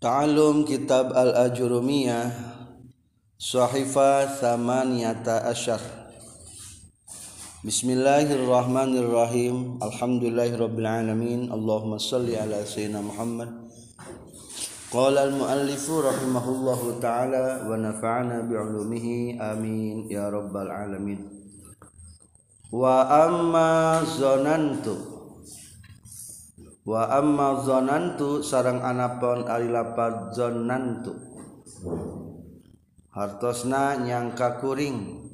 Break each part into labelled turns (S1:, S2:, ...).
S1: Ta'alum Kitab Al-Ajurumiyah Sahifa Thamaniyata Asyar Bismillahirrahmanirrahim Alhamdulillahirrabbilalamin Allahumma salli ala Sayyidina Muhammad Qala al-muallifu rahimahullahu ta'ala Wa nafa'ana bi'ulumihi Amin Ya Rabbal Alamin Wa amma zonantu wa amma zonantu sarang anapon alilapar zonantu. Hartosna nyangka kuring.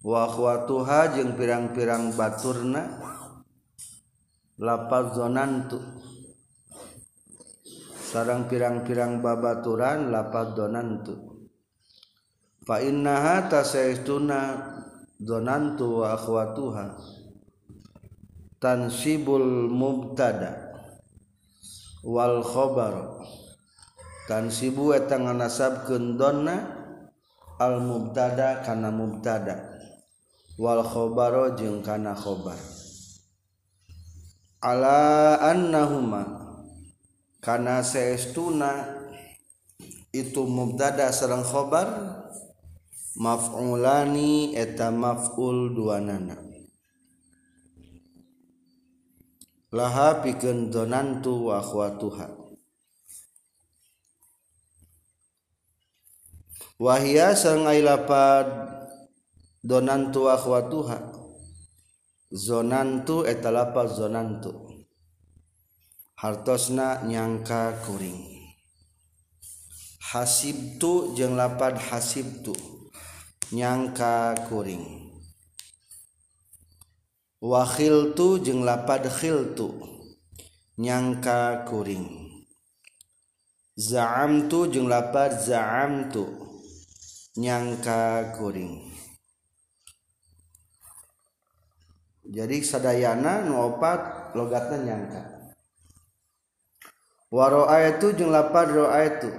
S1: Wa akhwatuha jeung pirang-pirang baturna lapad zonantu. Sarang pirang-pirang babaturan lapad zonantu. Fa innaha tasaistuna zonantu wa akhwatuha. Tansibul mubtada. Wal khobar tansibu eta nganasabkeun donna al mubtada kana mubtada. Wal khobaro jeung kana khobar ala annahuma kana saestuna itu mubtada sareng khobar maf'ulani eta maf'ul duanana laha pikeun donantu wa akhwatuha wahia sareng ai lapad donantu wa akhwatuha zonantu eta lapad zonantu hartosna nyangka kuring. Hasibtu jeung lapad hasibtu. Nyangka kuring. wakhiltu jeung lapad khiltu. Nyangka kuring. Zaamtu jeung lapad zaamtu. Nyangka kuring. Jadi sadayana nu opat logatna nyangka. Wa ra'aitu jeung lapad ra'aitu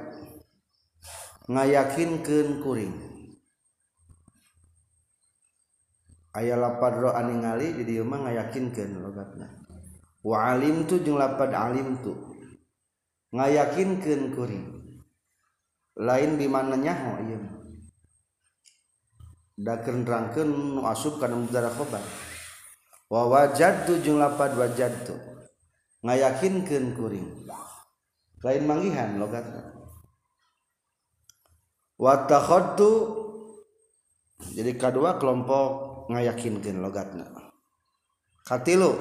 S1: ngayakinkeun kuring. aya lapad roh ningali jadi mah ngayakinkeun logatna. Wa alim tu jeung lapad alim tu ngayakinkeun kuring. Lain di mana nyaho ieu mah. Da keur nerangkeun nu asup kana mudhara khabar wa wajadtu jeung lapad wajadtu. Ngayakinkeun kuring. Lain manggihan logatna. Wa takhadtu jadi kedua kelompok. ngayakinkan logatna. Katilu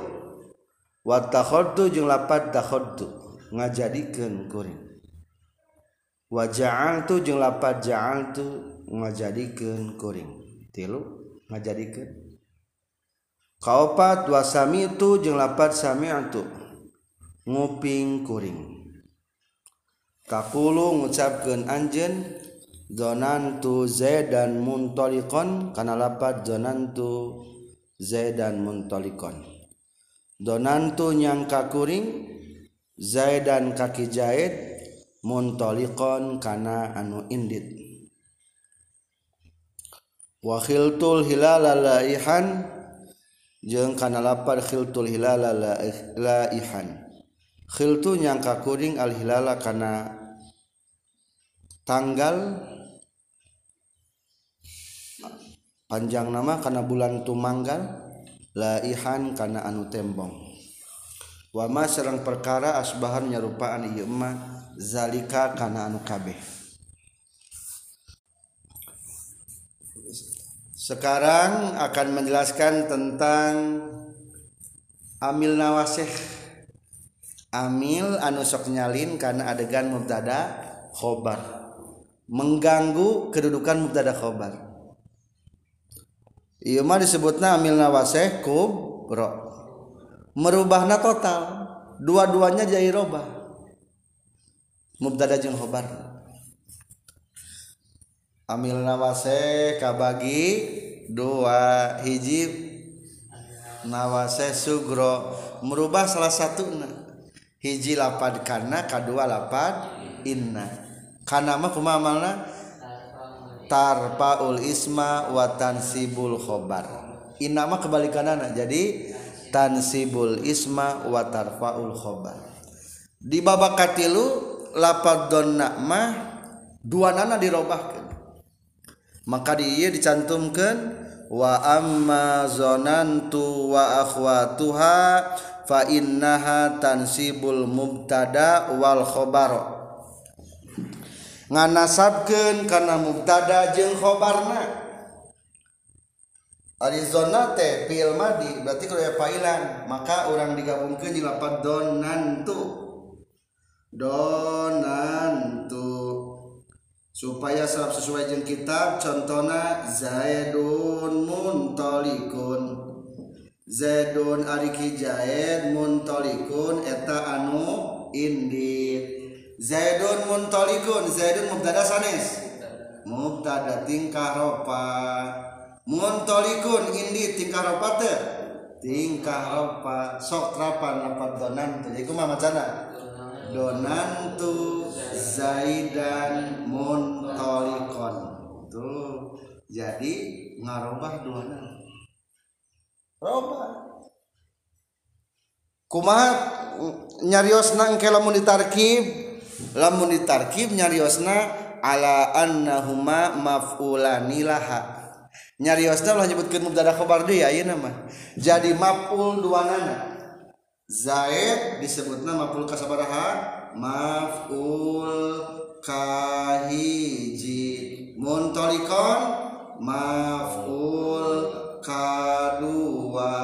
S1: wa takhaddu jeung lapat takhaddu ngajadikeun kuring. Wa ja'altu jeung lapat ja'altu ngajadikeun kuring. Tilu ngajadikeun. Kaopat wa sami'tu jeung lapat sami'tu nguping kuring. Takulu ngucapkeun anjeun. zonantu zaidan muntolikon kana lapat zonantu zaidan muntolikon zonantu nyangka kuring zaidan kaki jahit muntolikon kana anu indit. Wakhiltul hilala laihan jeung kana lapat khiltul hilala laihan. Khiltu nyangka kuring al hilala kana tanggal panjang nama karena bulan tumanggal laihan karena anu tembong. Wama serang perkara asbahan nyarupaan ieu zalika kana anu kabeh. Sekarang akan menjelaskan tentang amil nawasih. Amil anu sok nyalin karena adegan mubtada khobar. Mengganggu kedudukan mubtada khobar Ieu mah disebutna amilna waseh kubro. Merubahna total, dua-duanya jadi robah. Mubtada jeung khobar. Amilna waseh kabagi dua hiji nawase sugro merubah salah satu hiji lapad karena kedua lapad inna karena mah kumamalna tarpaul isma wa tansibul khobar. Inama kebalikanana jadi tansibul isma wa tarfaul khobar. Di babak katilu lapat donnamah dua nana dirubahkan maka dia dicantumkan wa amma zonantu wa akhwatuha fa innaha tansibul mubtada wal khabar nganasabkeun kana mubtada jeung khobarna. Arizona teh fiil madi berarti kalau ya failan maka orang digabungkan di lapan donantu. Donantu. Supaya sebab sesuai jeung kitab contohnya zaidun muntolikun. Zaidun ari ki zaid muntolikun eta anu indi Zaidun muntolikun Zaidun mubtada sanes? Mubtada tingkah ropa. Muntolikun indi tingkah ropa tingkah ropa. Sok trapan lapat donantu. Jadi kumaha macana? Donantu Zaidan muntolikon tuh jadi ngarobah dua nama robah. Kumaha nyariosna engke lamun ditarkib lamun ditarkib nyariosna ala annahuma maf'ulani laha nyariosna ulah nyebutkeun mubtada khabar deui ayeuna mah. Jadi maf'ul dua nana Zaid disebutna maf'ul kasabaraha maf'ul kahiji. Muntolikon maf'ul kadua.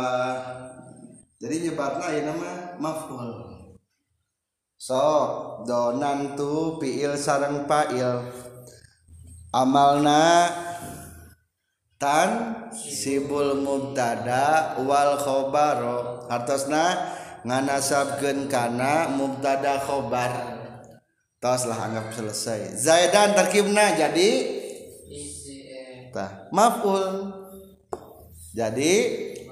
S1: Jadi nyebatna ya nama maf'ul so donantu piil sarang pail. Amalna tan sibul mubtada wal khobaro. Hartosna nganasabkeun kana mubtada khobar. Toslah anggap selesai. Zaidan terkibna jadi? Tah maful. Jadi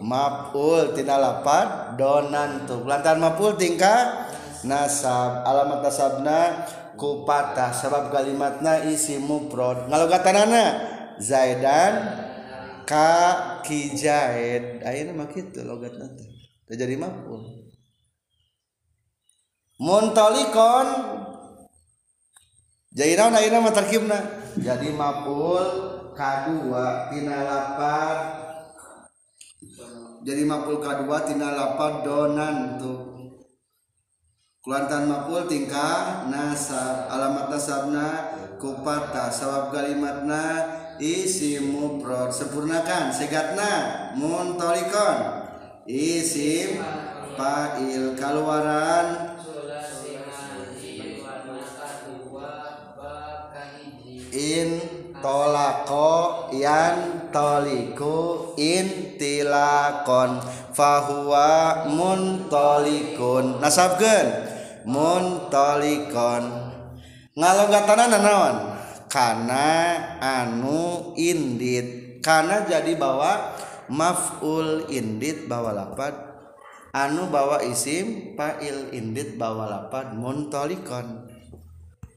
S1: maful tina lapan donantu lantaran maful tingkah? Nasab alamat nasabna kupatah sabab kalimatna isi mufrad. Ngalogatanana zaidan ka kijaid ayeuna mah kitu logatna teh. Jadi maf'ul muntalikon jadi naon ayeuna mah tarkibna. Jadi maf'ul kadua tina lapan jadi maf'ul kadua tina lapan donan tuh kulantan maf'ul tingkah nasab alamat nasabna kupata sabab kalimatna isim mufrad sempurnakan segatna muntalikon isim fa'il kaluaran. In tolako yan toliku in tilakon. Fahuwa muntolikun. Nasabkeun muntolikon ngalonggatana nanaon? Kana anu indit. Kana jadi bawa maf'ul indit bawa lapad. Anu bawa isim fa'il indit bawa lapad. Muntolikon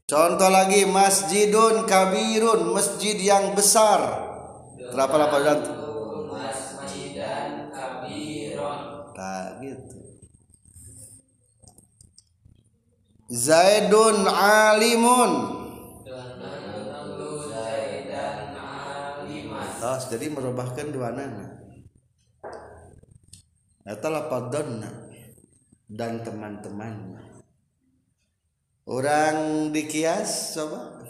S1: Contoh lagi masjidun kabirun masjid yang besar. Berapa lapan Zaidun alimun. Tos, jadi merubahkan dua nana. Atau lapadonna dan teman-temannya. Orang dikias coba.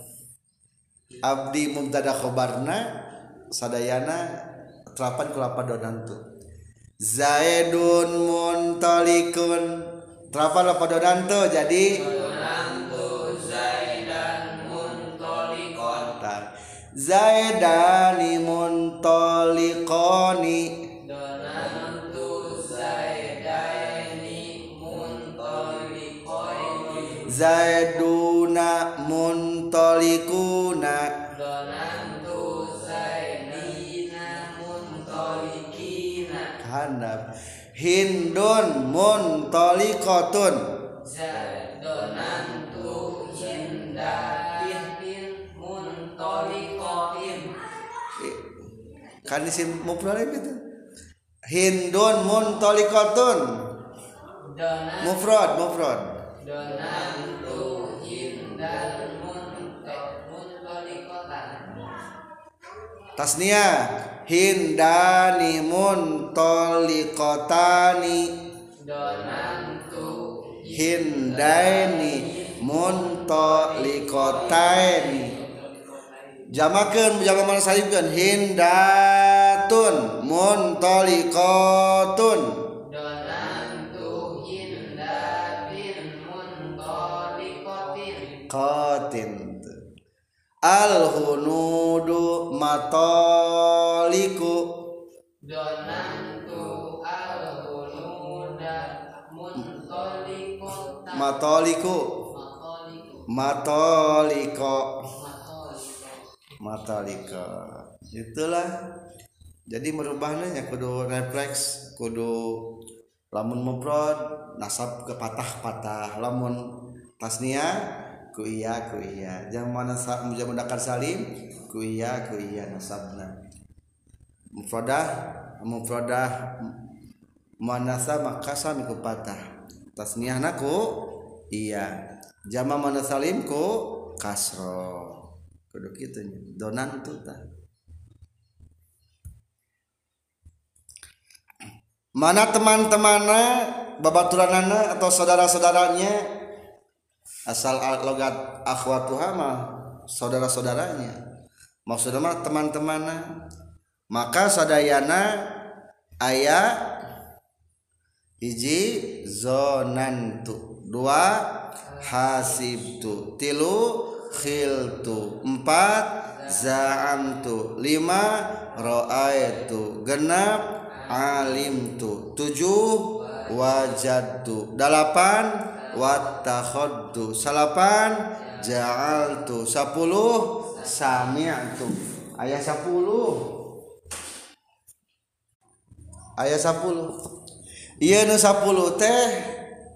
S1: Abdi mubtada khobarna sadayana terapan kelapa donantu. Zaidun muntalikun terapan lapa donantu jadi
S2: Donantu zaidan muntolikon.
S1: Tar. Zaidani muntalikoni
S2: Donantu zaidaini muntolikoini.
S1: Zaiduna muntalikuna
S2: Donantu zaidina muntolikina.
S1: handap Hindun muntalikotun
S2: Donantu hindatin muntolikoin.
S1: kan isim mufrad gitu Hindun muntalikotun
S2: Donan
S1: mufrad mufrad.
S2: Donantu hindan muntolikatan
S1: tasnia hindani muntolikotani
S2: donantu.
S1: Hindaini muntolikotani jamakeun jamak mana salibkeun hindatun muntolikotun
S2: donantu hindatin muntolikotin
S1: kotin al hunudu matoliku.
S2: Donantu al-hunuda muntolikota
S1: matoliku.
S2: Matoliku.
S1: Matoliko.
S2: Matoliko.
S1: Itulah. Jadi merubahnya kudu refleks kudu lamun mufrad nasab ke patah-patah lamun tasnia ku iya ku iya jam mana mudakar salim? Ku iya ku iya nasabna. Mufradah mufradah manasa maka sami ku patah. Tasniahna ku? Iya. Jama mana salim ku? Kasro. Kudu kitu donan tu tah mana teman-temanna babaturanana atau saudara-saudaranya asal al- logat akhwatuha mah saudara-saudaranya. Maksudnya mah teman-temanna maka sadayana aya hiji zonantu. Dua hasibtu. Tilu khiltu. Empat za'amtu. Lima ro'aitu. Genap alimtu. Tujuh wajadtu. Delapan wattakhadtu salapan? Ja'altu. Sapuluh? Sami'tu. Ayat sapuluh. Ayat 10 iya nu sapuluh teh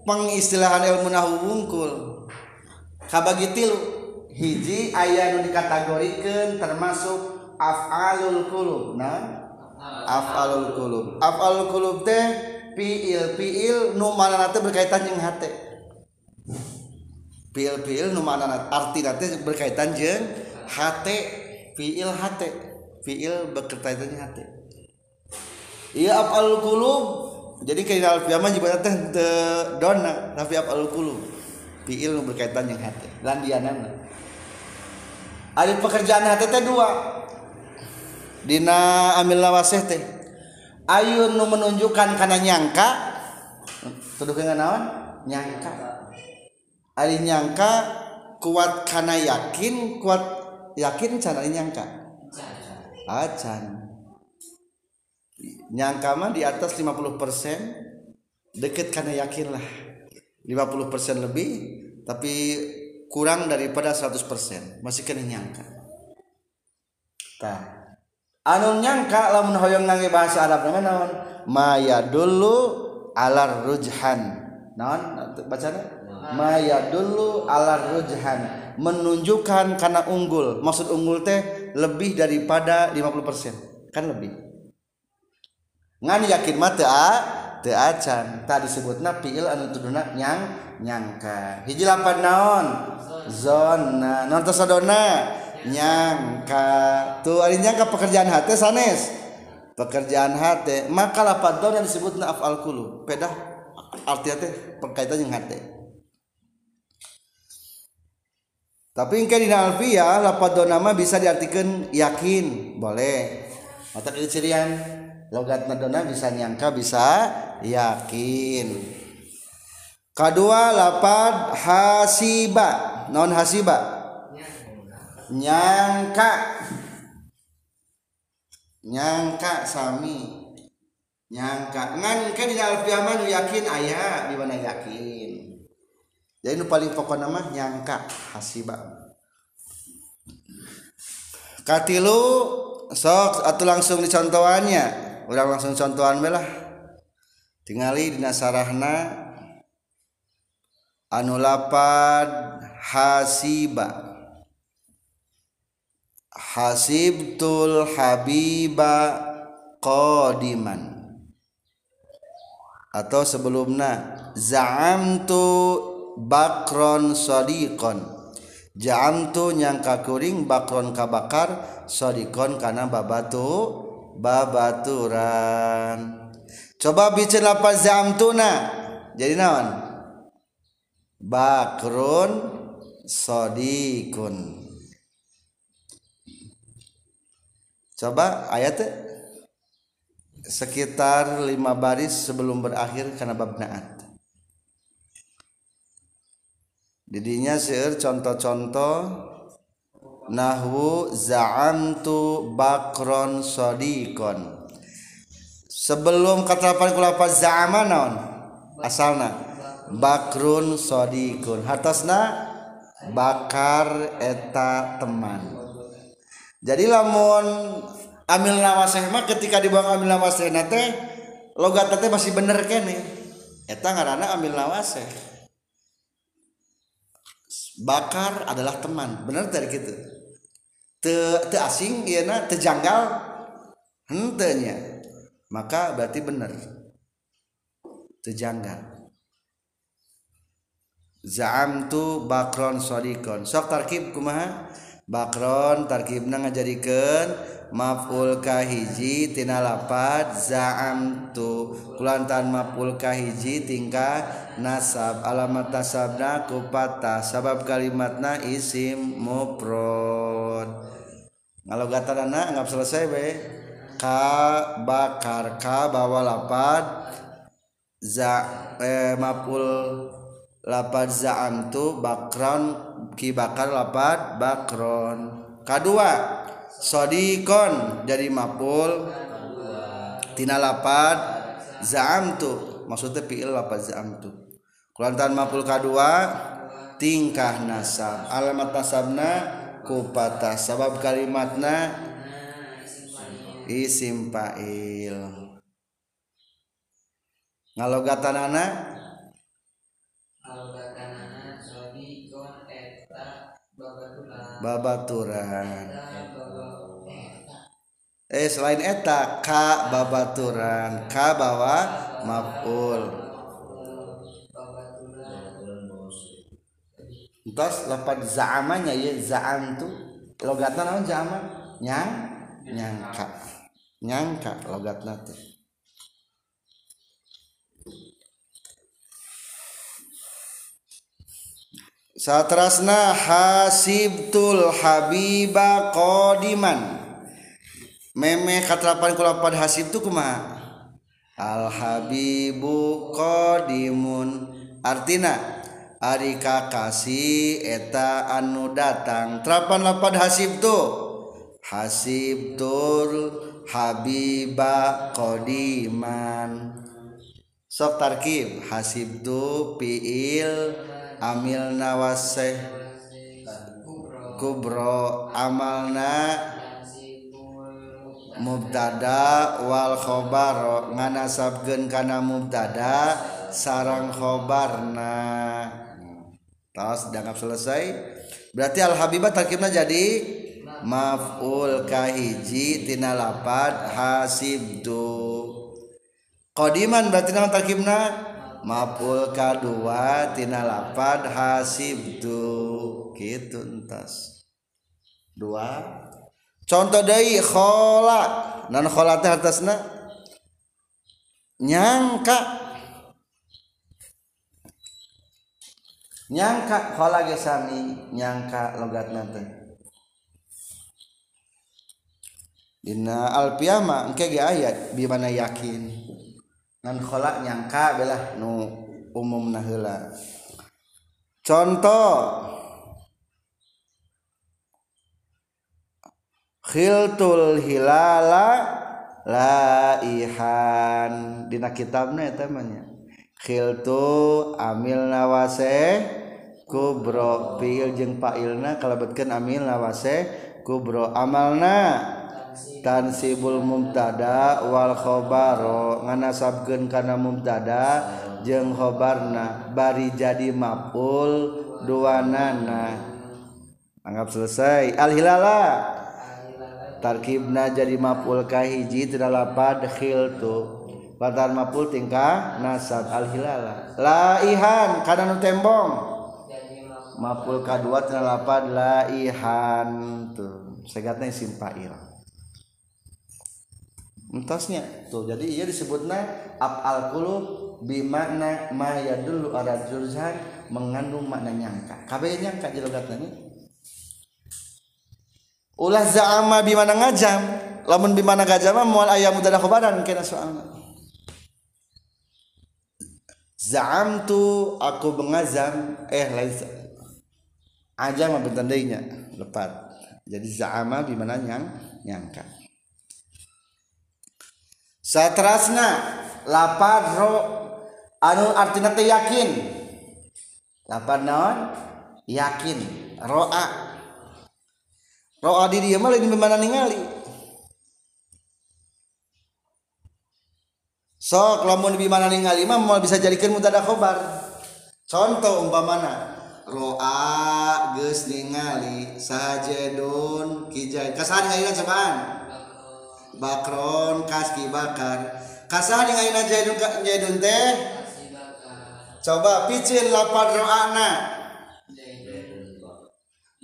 S1: pengistilahan ilmu nahu wungkul. Kabagi tilu. Hiji aya nu dikategorikeun termasuk af'alul qulub. Nah af'alul qulub. Af'alul qulub teh piil piil nu manana teh berkaitan jeung hate. Fiil fiil nu artina teh berkaitan jeung hate. Fiil hate. Fiil berkaitan jeung hate. Iya af'alul qulub. Jadi kayak alfiah nyebutna teh teu dona tapi af'alul qulub. Fiil berkaitan jeung hate. Landianana ada pekerjaan hati teh dua. Dina amil lawaseh teh. Ayu nu menunjukkan karena nyangka. Tuduh naon? Nyangka ari nyangka kuat karena yakin kuat yakin can ari nyangka? Acan nyangka mah di atas 50% deket karena yakin lah. 50% lebih tapi kurang daripada 100% masih kena nyangka. Tah anu nyangka lamun hoyong nangge bahasa Arab nama naon? Maya dulu alar rujhan. Naon? Bacana maya dulu alar rujhan. Menunjukkan karena unggul. Maksud unggul teh lebih daripada 50% kan lebih. Ngan yakin mah teu teu acan tadi disebutna fiil anu tuduna nyang nyangka. Hiji lapan naon? Zona non sadona nyangka. Tuh ari nyangka pekerjaan hati sanes. Pekerjaan hati maka lapan dona disebutna afal kulu. Pedah artinya teh berkaitan dengan hati tapi engke dina alfiyah lapan dona mah bisa diartikan yakin. Boleh. Mata cirian. Logat dona bisa nyangka bisa yakin. Kedua lapad hasiba. Non hasiba. Nyangka. Nyangka sami. Nyangka. Ngan kan di alfiah mah yakin aya di mana yakin jadi nu paling pokok nama nyangka hasiba. Katilu sok atau langsung dicontohannya. Udah langsung contohan belah. Tingali dina sarahna anu lapad hasiba. Hasibtul habiba qadiman. Atau sebelumna za'amtu bakron sodikon. Jaamtu nyangka kuring bakron kabakar sodikon karena babatu babaturan. Coba bicara apa jaamtuna jadi naon? Bakron sodikun coba ayat sekitar lima baris sebelum berakhir karena bab naat. Didinya seueur contoh-contoh nahwu za'amtu bakron sodikon. Sebelum katerapan kulapa za'ama naon? Asalna. Bakrun sodikun hatasna bakar eta teman. Jadi lamun amil nawaseh mah ketika dibuang amil nawaseh nate logat teh masih bener kene. Eta ngaranna amil nawaseh bakar adalah teman. Benar dari gitu? Te, te asing iya na te janggal hentenya. Maka berarti benar. Te janggal. Zaam tu bakron sodikon. Sok tarkib kumaha? Bakron tarkibna ngajadikeun maful kahiji tina lapad tu. Kulantan maful kahiji tingkah nasab. Alamat nasabna kupata sabab kalimatna isim mufrad kalau gatarana anggap selesai be. Ka bakar ka bawa lapad za eh, maful lapad tu bakron. Ki bakar lapad bakron. Kedua sodikon jadi mapul tina lapad zaamtu. Maksudnya fiil lapad zaamtu. Kulantan mapul kadua tingkah nasab. Alamat nasabna kupata. Sabab kalimatna isim fa'il. Ngalogatanana ngalogatanana sodikon eta babaturan. Babaturan. Eh selain eta ka babaturan. Ka bawa maful. Entos lapan zaamanya ya zaam tu. Logatna naon zaama? Nyang nyangka. Nyangka logatna teh Satrasna hasibtul habiba qadiman meme katerapan kulapan hasib tuh kuma al habibu qadimun. Artina ari kakasih eta anu datang terapan lapan hasib tuh hasib tur habiba qadiman. Sok tarkib hasib tu piil amil nawaseh kubro amalna mubtada wal khobar. Nganasabkeun kana mubtada sarang khobarna. Tos dianggap selesai. Berarti al habibah tarkibna jadi maf'ul kahiji tina lapad hasibtu. Qadiman berarti nama tarkibna? Maf'ul kadua tina lapad hasibtu. Gitu entas. Dua contoh dari khola. Non khola teh atasna nyangka. Nyangka khola gesami nyangka logat nanti dina alpiyama engke ge ayat bimana yakin? Nan khola nyangka belah nu umum heula. Contoh khiltul hilala laihan. Dina kitabna eta mah khiltu amil nawase kubro. Fiil jeung failna kalebetkeun amil nawase kubro. Amalna? Tansibul mubtada wal khobaro. Nganasabkeun kana mubtada jeung khobarna. Bari jadi maful duanana. Anggap selesai. Al hilala. Tarkibna jadi maf'ul kahiji tina lapad khiltu Fatar maful tingkah nasab al hilala. Laihan kana nu tembong.
S2: Maful.
S1: Kadua lapad laihan tuh. Segatna isim fa'il. Entasnya tuh jadi iya disebutna af'al qulub bimakna ma yadullu ala jurhan mengandung makna nyangka. Kabeh nyangka logatna nih. Ulah za'ama bimana ngajam lamun bimana ngajam mah moal aya mudadah khobaran kena soalna. Za'amtu aku mengazam eh lain ajam mah betandainya lepat. Jadi za'ama bimana nyang nyangka. Satrasna lapad ro anu artina teh yakin. Lapad naon? Yakin. Ro'a. Ro'a di dia mah lain bimana ningali. Sok lamun bimana ningali mah moal bisa jadikeun mutada khobar. Contoh umpamana ro'a geus ningali sajedun kijai. Kasahan ngaina cobaan. Bakron kaski bakar. Kasahan ngaina jaidun jaidun teh. Coba picin lapad ro'ana.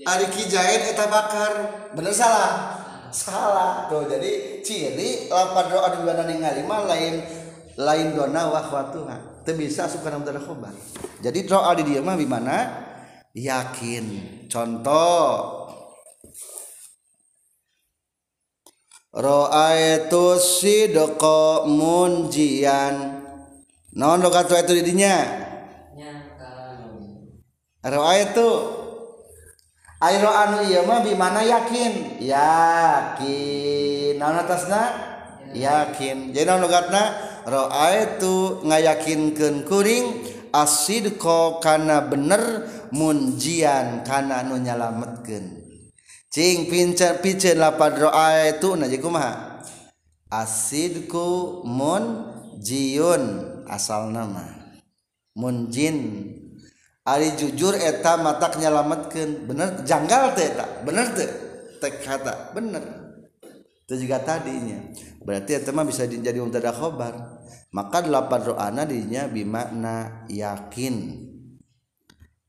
S1: Ari kijain eta bakar. Bener salah? Salah. Tuh jadi ciri lapad ro'a di mana ningali mah lain lain dona wa khawatuha. Teu bisa suka nama khobar. Jadi ro'a di dieu mah di mana? Yakin. Contoh Ra'aitu sidqa munjian. Naon logat itu di dinya? Airo anu iya mah bimana yakin? Yakin. Naon atasna? Yakin. Jadi naon logatna raaitu ngayakinkeun kuring asidqa kana bener munjian kana nu nyalametkeun. Cing pincer piceun lapad raaitu na jadi kumaha? Asidku munjiun asal nama munjin Ari jujur eta mata nyalamatkan bener janggal teh tak bener teh. Tek kata bener. Itu juga tadinya. Berarti eta mah bisa jadi mubtada khobar. Maka delapan ro'ana dinya bimakna yakin.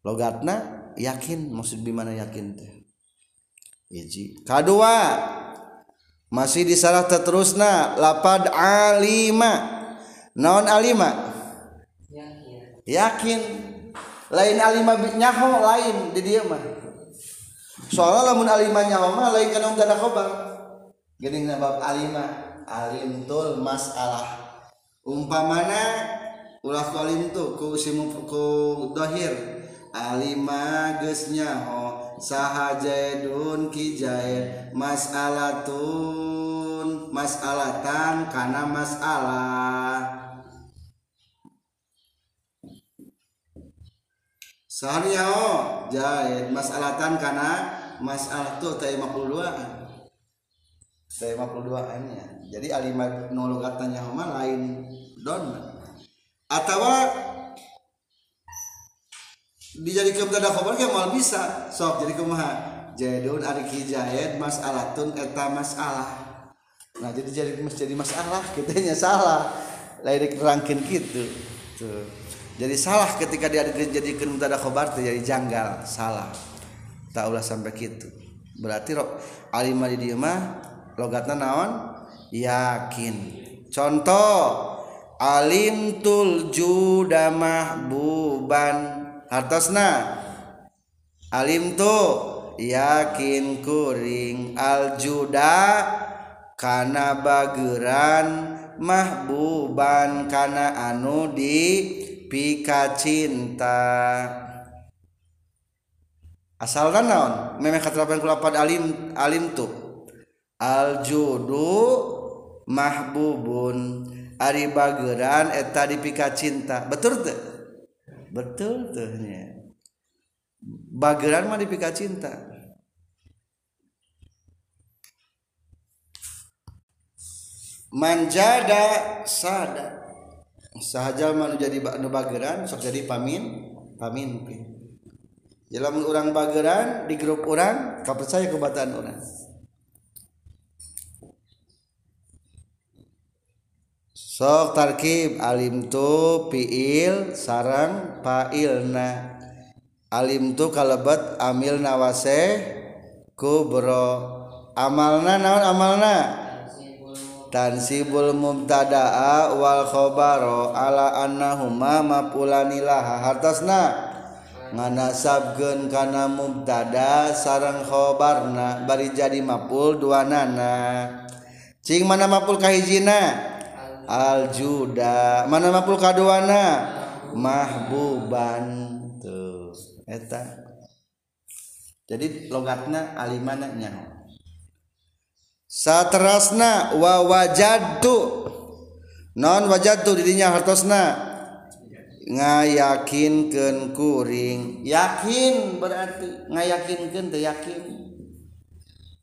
S1: Logatna yakin. Maksud bimana yakin teh. Hiji kedua masih disalah terusna lapad alima. Naon alima?
S2: Yakin,
S1: yakin. lain alima nyaho lain di dia mah. Soalnya lamun alima nyaho mah lain kan gak ada khobar. Gini bab alima. Alim tul masalah. Umpamana ulah ku alim ku usimu ku dohir. Alima geus nyaho saha jaidun ki jaid masalatun masalatan kana masalah. Sahanya oh jahit masalatan karena masalah tuh teh 52 teh 52 an ya. Jadi alima nolo katanya mah lain don. Atau dijadikan tada khabar ke mal bisa. Sok jadi kumaha? Jadun ari ki jahit masalatun eta masalah. Nah jadi jadi jadi masalah kitanya salah. Lain dikerangkeun gitu tuh jadi salah ketika dia dijadikan mubtada khobar jadi janggal. Salah. Tak ulah sampai gitu. Berarti ro alimah di dieu mah logatna naon? Yakin. Contoh alim tul juda mahbuban. Hartosna? Alim tu yakin kuring al juda kana bageran mahbuban kana anu di pika cinta. Asalkan naon? Memang katerapan kulapad alim alim tu. Al judu mahbubun. Ari bageran eta di pika cinta. Betul tuh betul tuh nya. Bageran mah di pika cinta. Manjada sada sahaja manu jadi bageran sok jadi pamin pamimpin dalam orang bageran di grup orang kau percaya kebataan orang sok tarkib alim tu piil sarang pailna. Alim tu kalebet amil nawase kubro. Amalna naon amalna? tansibul mubtadaa wal khabaro ala annahuma mafulani laha hartasna. Nganasabkeun kana mubtada sareng khabarna bari jadi maful duanana. Cing mana maful kahijina? Al juda mana maful kaduana? Mahbuban. Tuh eta. Jadi logatna alimana nyaho. saterasna wa wajadtu. Non wajadtu dirinya hartosna. Ngayakinkeun kuring yakin berarti. Ngayakinkeun teh yakin.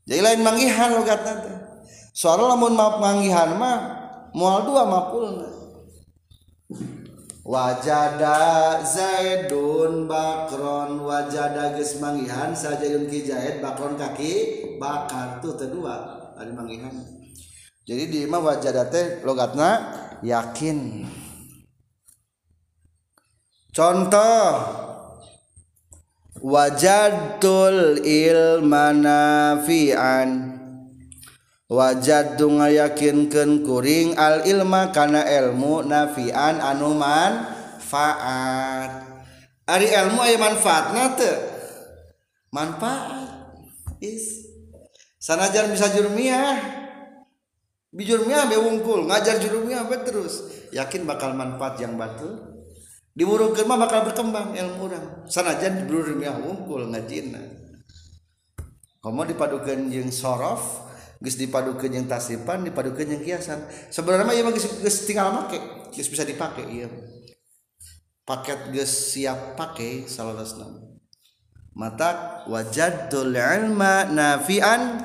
S1: Jadi lain manggihan logatna teh. Soalnya lamun ma manggihan mah mual dua mapulna wajada zaidun bakron. Wajada geus manggihan sajayun ki bakron kaki bakar tuh kedua ari manggihan jadi di imam wajada teh logatna yakin. Contoh. Wajadtul ilmanafian wajad yakinken kuring al-ilma karena ilmu nafian anuman faat Ari ilmu aya manfaat manfaat. Is sanajan bisa jurmiah. Bijurmiah bewungkul ngajar jurmiah terus. Yakin bakal manfaat yang batu diburungkeun mah bakal berkembang ilmu orang sanajan jurmiah wungkul ngajina komo dipadukeun jeung sorof geus dipadukeun jeung tasipan dipadukeun jeung kiasan. Sebenarnya ieu mah geus tinggal make geus bisa dipake ieu. Paket geus siap pake salasna mata wajadul ilma nafian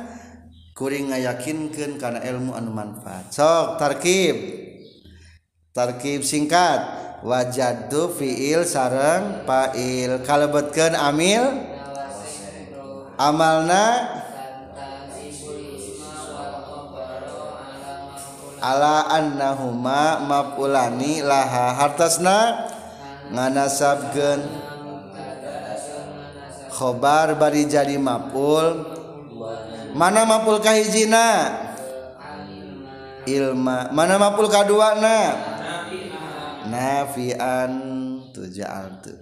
S1: kuring ngayakinkan karena ilmu anu manfaat. Sok tarkib. Tarkib singkat. Wajadu fiil sarang fa'il. Kalebetkeun amil? Amalna? Ala annahuma maf'ulani laha hartasna? Nganasabkeun. Khobar bari jadi maf'ul. Mana maful kahijina ilma. Mana maful kaduana nafian. Tuja'al tu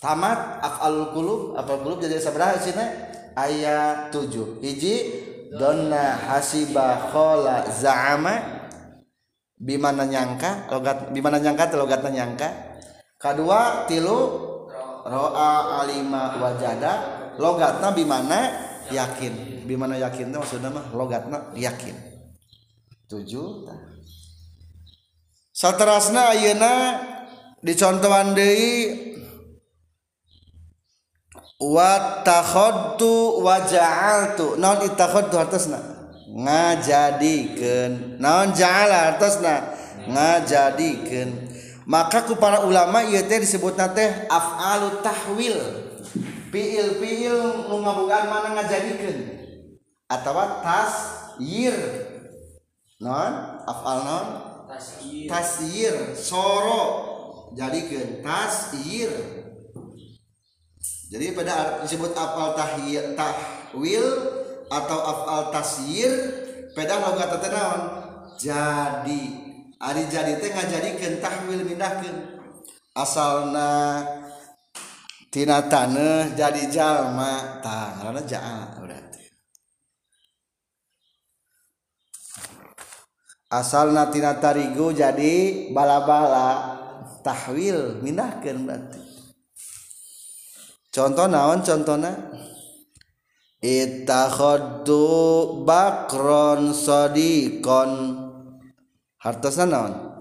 S1: tamat af'alul qulub. Af'alul qulub jadi sabaraha sini? Ayat 7 hiji donna hasiba khola za'ama. Bimana nyangka? Logat bimana nyangka teh logatna nyangka. Kedua tilu. Ro'a alima wajada logatna bimana yakin? Bimana yakin teh maksudna mah? Logatna yakin. Tujuh saterasna ayeuna dicontohan deui wa takhadtu wa ja'altu. Naon itakhodtu hartosna? Ngajadikeun. Naon ja'ala hartosna? Ngajadikeun. Maka ku para ulama ieu teh disebutna teh af'alu tahwil. piil-piil nu ngabogaan mana ngajadikeun. Atawa tasyir non afal non tasyir tasyir soro. Jadikeun tasyir jadi pada disebut afal tahyir tahwil atau afal tasyir pada logat teh naon? Jadi. Ari jadi teh ngajadikeun tahwil mindahkeun. Asalna tina tanah jadi jalma. Tah ngaranna ja'a berarti. Asalna tina tarigu jadi bala-bala. Tahwil mindahkeun berarti. Contoh naon contohna ittakhadtu bakron sadiqon. Hartosna naon?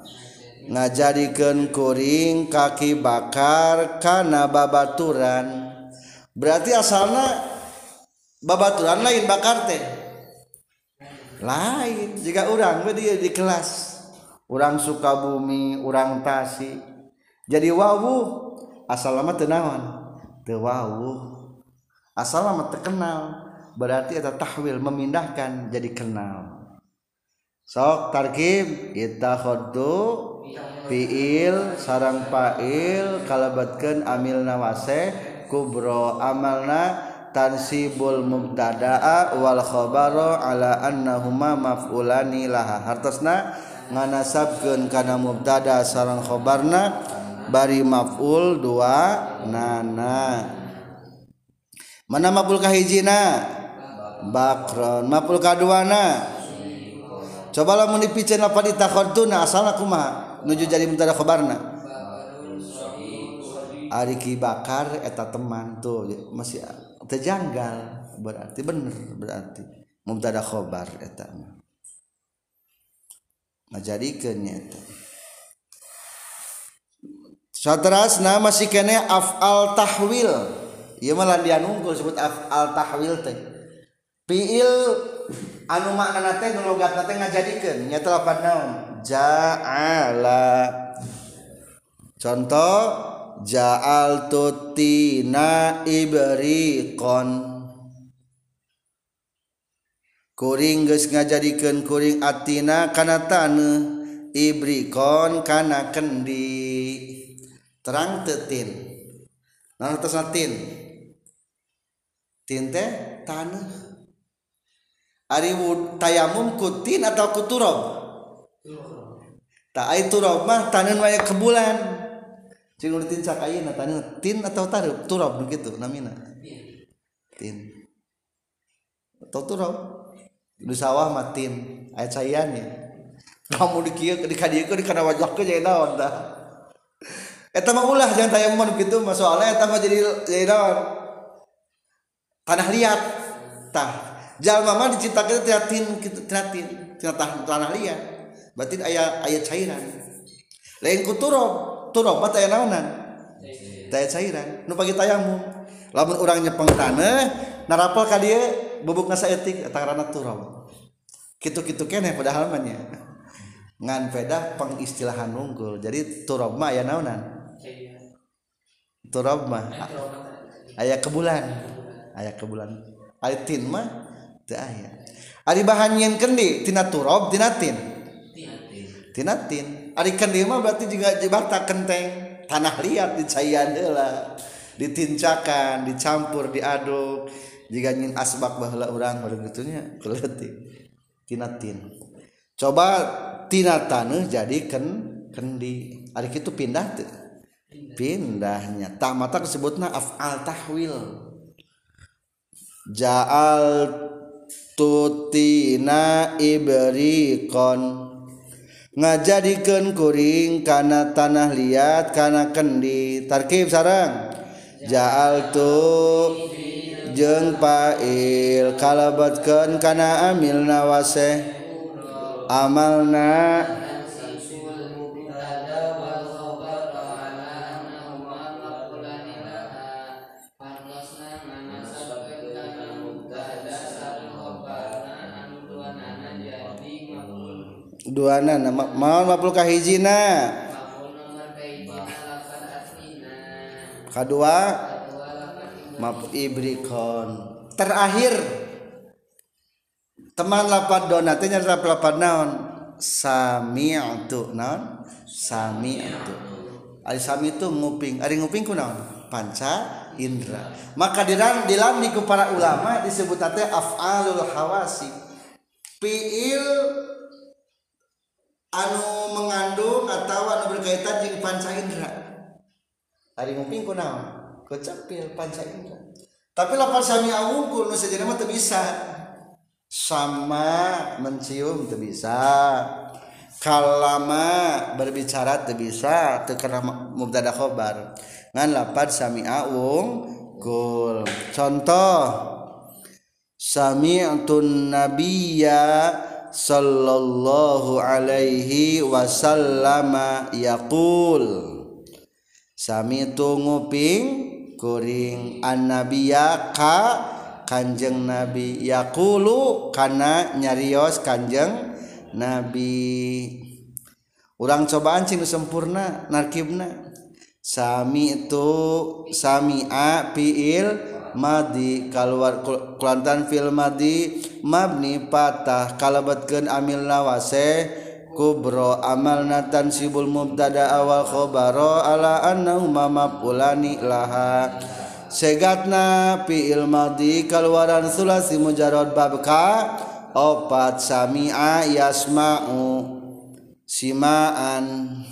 S1: Ngajadikeun kuring kaki bakar kana babaturan. Berarti asalna babaturan lain bakar teh. Lain jika orang dia di kelas. Orang suka bumi orang tasi. Jadi wawu asal lama tenawan tewawuh asal lama terkenal berarti ada tahwil memindahkan jadi kenal. Sok tarkib ittakhadtu fiil sarang fail kalabatkeun amil nawase kubro amalna tansibul mubtadaa wal khabaro ala annahuma maf'ulani laha. Hartosna nganasabkeun kana mubtada sarang khabarna bari maf'ul dua nana. Mana maf'ul kahijina bakron. Maf'ul kaduana coba lamun dipiceun apa ditakhortuna asal kumaha nuju jadi mubtada khabarna Ari Ki Bakar eta teman tuh masih terjanggal berarti bener berarti. Mubtada khobar eta mah. Ngajadikeunnya eta. Saterasna masih kene afal tahwil. Ieu mah lain unggul sebut afal tahwil teh. Fiil anu makna teh nu logatna teh ngajadikeun nya lapan naon? Ja'ala. Contoh ja'al tutina ibriqon. Kuring geus ngajadikeun kuring atina kana taneuh ibriqon kana kendi. Terang tetin nah atas tin? Tin teh Ariwud tayamum kutin atau kuturob tak itu turob mah tanen waya kebulan cing udah tincak ayeuna tanen tin atau tarub? Turob begitu namina. Tin. Atau turob di sawah mah tin. Aya cayane kamu dikieu di kadieu di kana wajah ke jadi naon tah eta mah ulah jangan tayamum gitu mah soalnya eta mah jadi jadi naon tanah liat. Tah. jalma mah diciptakeun tiratin kitu tiratin tanah tanah liat. Berarti aya aya cairan. Lain ku turob turob mah aya naonan taya cairan. Nu pagi tayamum lamun urang nyepeng tanah narapal ka dieu bubukna saeutik eta ngaranna turob kitu-kitu keneh padahal mah nya. Ngan pedah pengistilahan unggul. Jadi turob mah aya naonan turob mah aya kebulan. Aya kebulan. Aitin mah aya ari bahan nyen kendi tina turab tina tin. Tina tin. Ari kendi mah berarti juga jebata kenteng tanah liat dicaian heula ditincakan dicampur diaduk. Jika nyin asbak baheula urang baru gitunya keleutik. Tina tin. Coba tina taneuh jadi ken kendi. Ari kitu pindah teu pindahnya. Tak mata disebutna afal tahwil. Ja'al tutina ibrikon ngajadikeun kuring kana tanah liat kana kendi. Tarkib sarang jaal tu jeung fa'il kalabatkeun kana amil nawase amalna duana nama mau mapul kahijina kedua map ibrikon terakhir. Teman lapat donatnya nyata lapat naon? Sami'tu naon? Sami'tu ari sami itu nguping ari nguping ku naon? Panca indra. Maka diran dilam ku para ulama disebut af'alul hawasi. Fiil anu mengandung atau anu berkaitan jeung panca indra ari nguping ku naon? Kecepil panca indra tapi lapan sami awungkul nu sejenna mah bisa. Sama mencium teu bisa. Kalama berbicara teu bisa teu kana mubtada khobar. Ngan lapan sami awung kul contoh sami'tun nabiyya sallallahu Alaihi Wasallama yaqul. Sami tunguping kuring an nabiya ka kanjeng nabi. Yaqulu kana nyarios kanjeng nabi. Urang cobaan sing sempurna narkibna. Sami itu sami a piil Madi kalwar Kulantan film Madi mabni patah kalabatkeun amil nawase kubro amal natan sibul mubtada awal khobaro ala annahuma mafulani laha. Segatna fi'il madi kalwaran sulasi mujarad babka opat sami'a yasma'u simaan.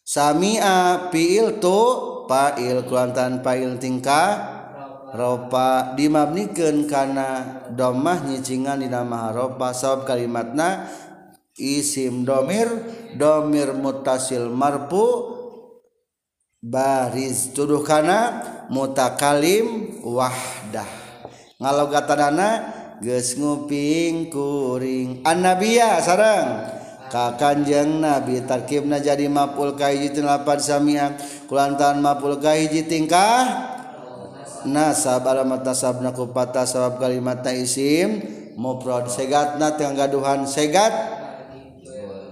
S1: Sami'a fi'il tu fail kuantan fail tingkah? Ropa. Dimabnikeun kana domah nyicingan di nama ropa. Sabab kalimatna isim domir domir mutasil marfu baris tuduh kana mutakalim wahdah. Ngalogatan geus nguping kuring annabiya sareng. ka kanjeng Nabi tarkibna jadi mapul kahiji lapan samia. Kulantan mapul kahiji tingkah? Nasab alamat nasabna ku patah sabab kalimatna isim mufrad. Segatna teu gaduhan segat?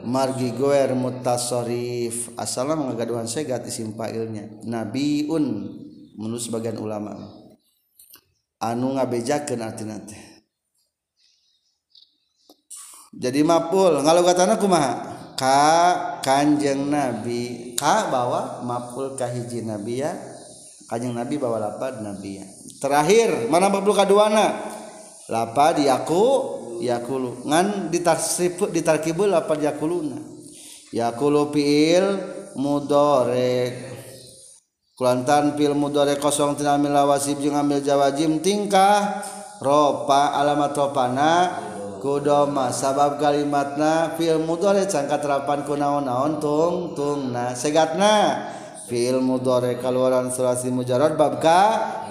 S1: Margi goer mutasorif. Asalna ngagaduhan segat isim fa'ilnya. Nabiun menurut sebagian ulama. Anu ngabejakeun artina teh jadi mapul. Ngalugatana kumaha? Ka kanjeng nabi. Ka bawa mapul ka hiji nabi ya. Kanjeng nabi bawa lapad nabi ya. Terakhir mana mapul kaduana lapad yaku yakulu. Ngan ditarsip ditarkibul lapad yakuluna. Yakulu fiil mudorek. Kulantan fil mudorek kosong tina amil wajib jeung amil jawajim tingkah ropa alamat ropana kudoma sabab kalimatna fil mudore cangka terapan ku naon-naon tung tungna segatna. Fil mudore kaluaran sulasi mujarad bab ka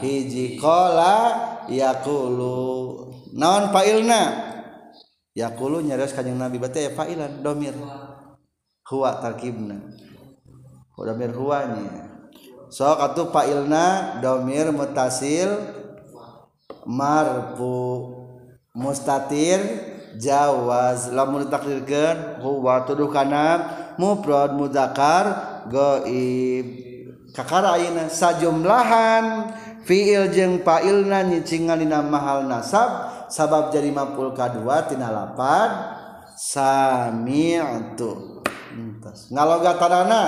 S1: hiji kola yakulu. Naon failna? Yakulu nyaris kanjeng nabi berarti ya failan domir. Huwa tarkibna. Domir huwanya sok atuh failna domir mutasil marfu. mustatir Jawaz lamun ditakdirkeun huwa tuduh kana mufrad muzakkar gaib kakara ayeuna sajumlahan fiil jeung failna nyicingan dina mahal nasab sabab jadi maful kadua tina lapad sami'tu. Entos ngalogatanana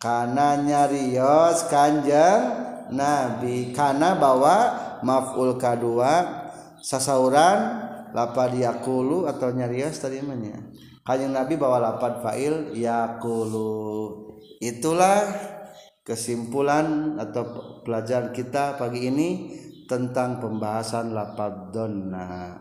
S1: kana nyarios kanjeng nabi kana bawa maful kadua sasauran lapad yakulu atau nyarios tadi namanya kanjeng Nabi bawa lapad fa'il yakulu. Itulah kesimpulan atau pelajaran kita pagi ini tentang pembahasan lapad donna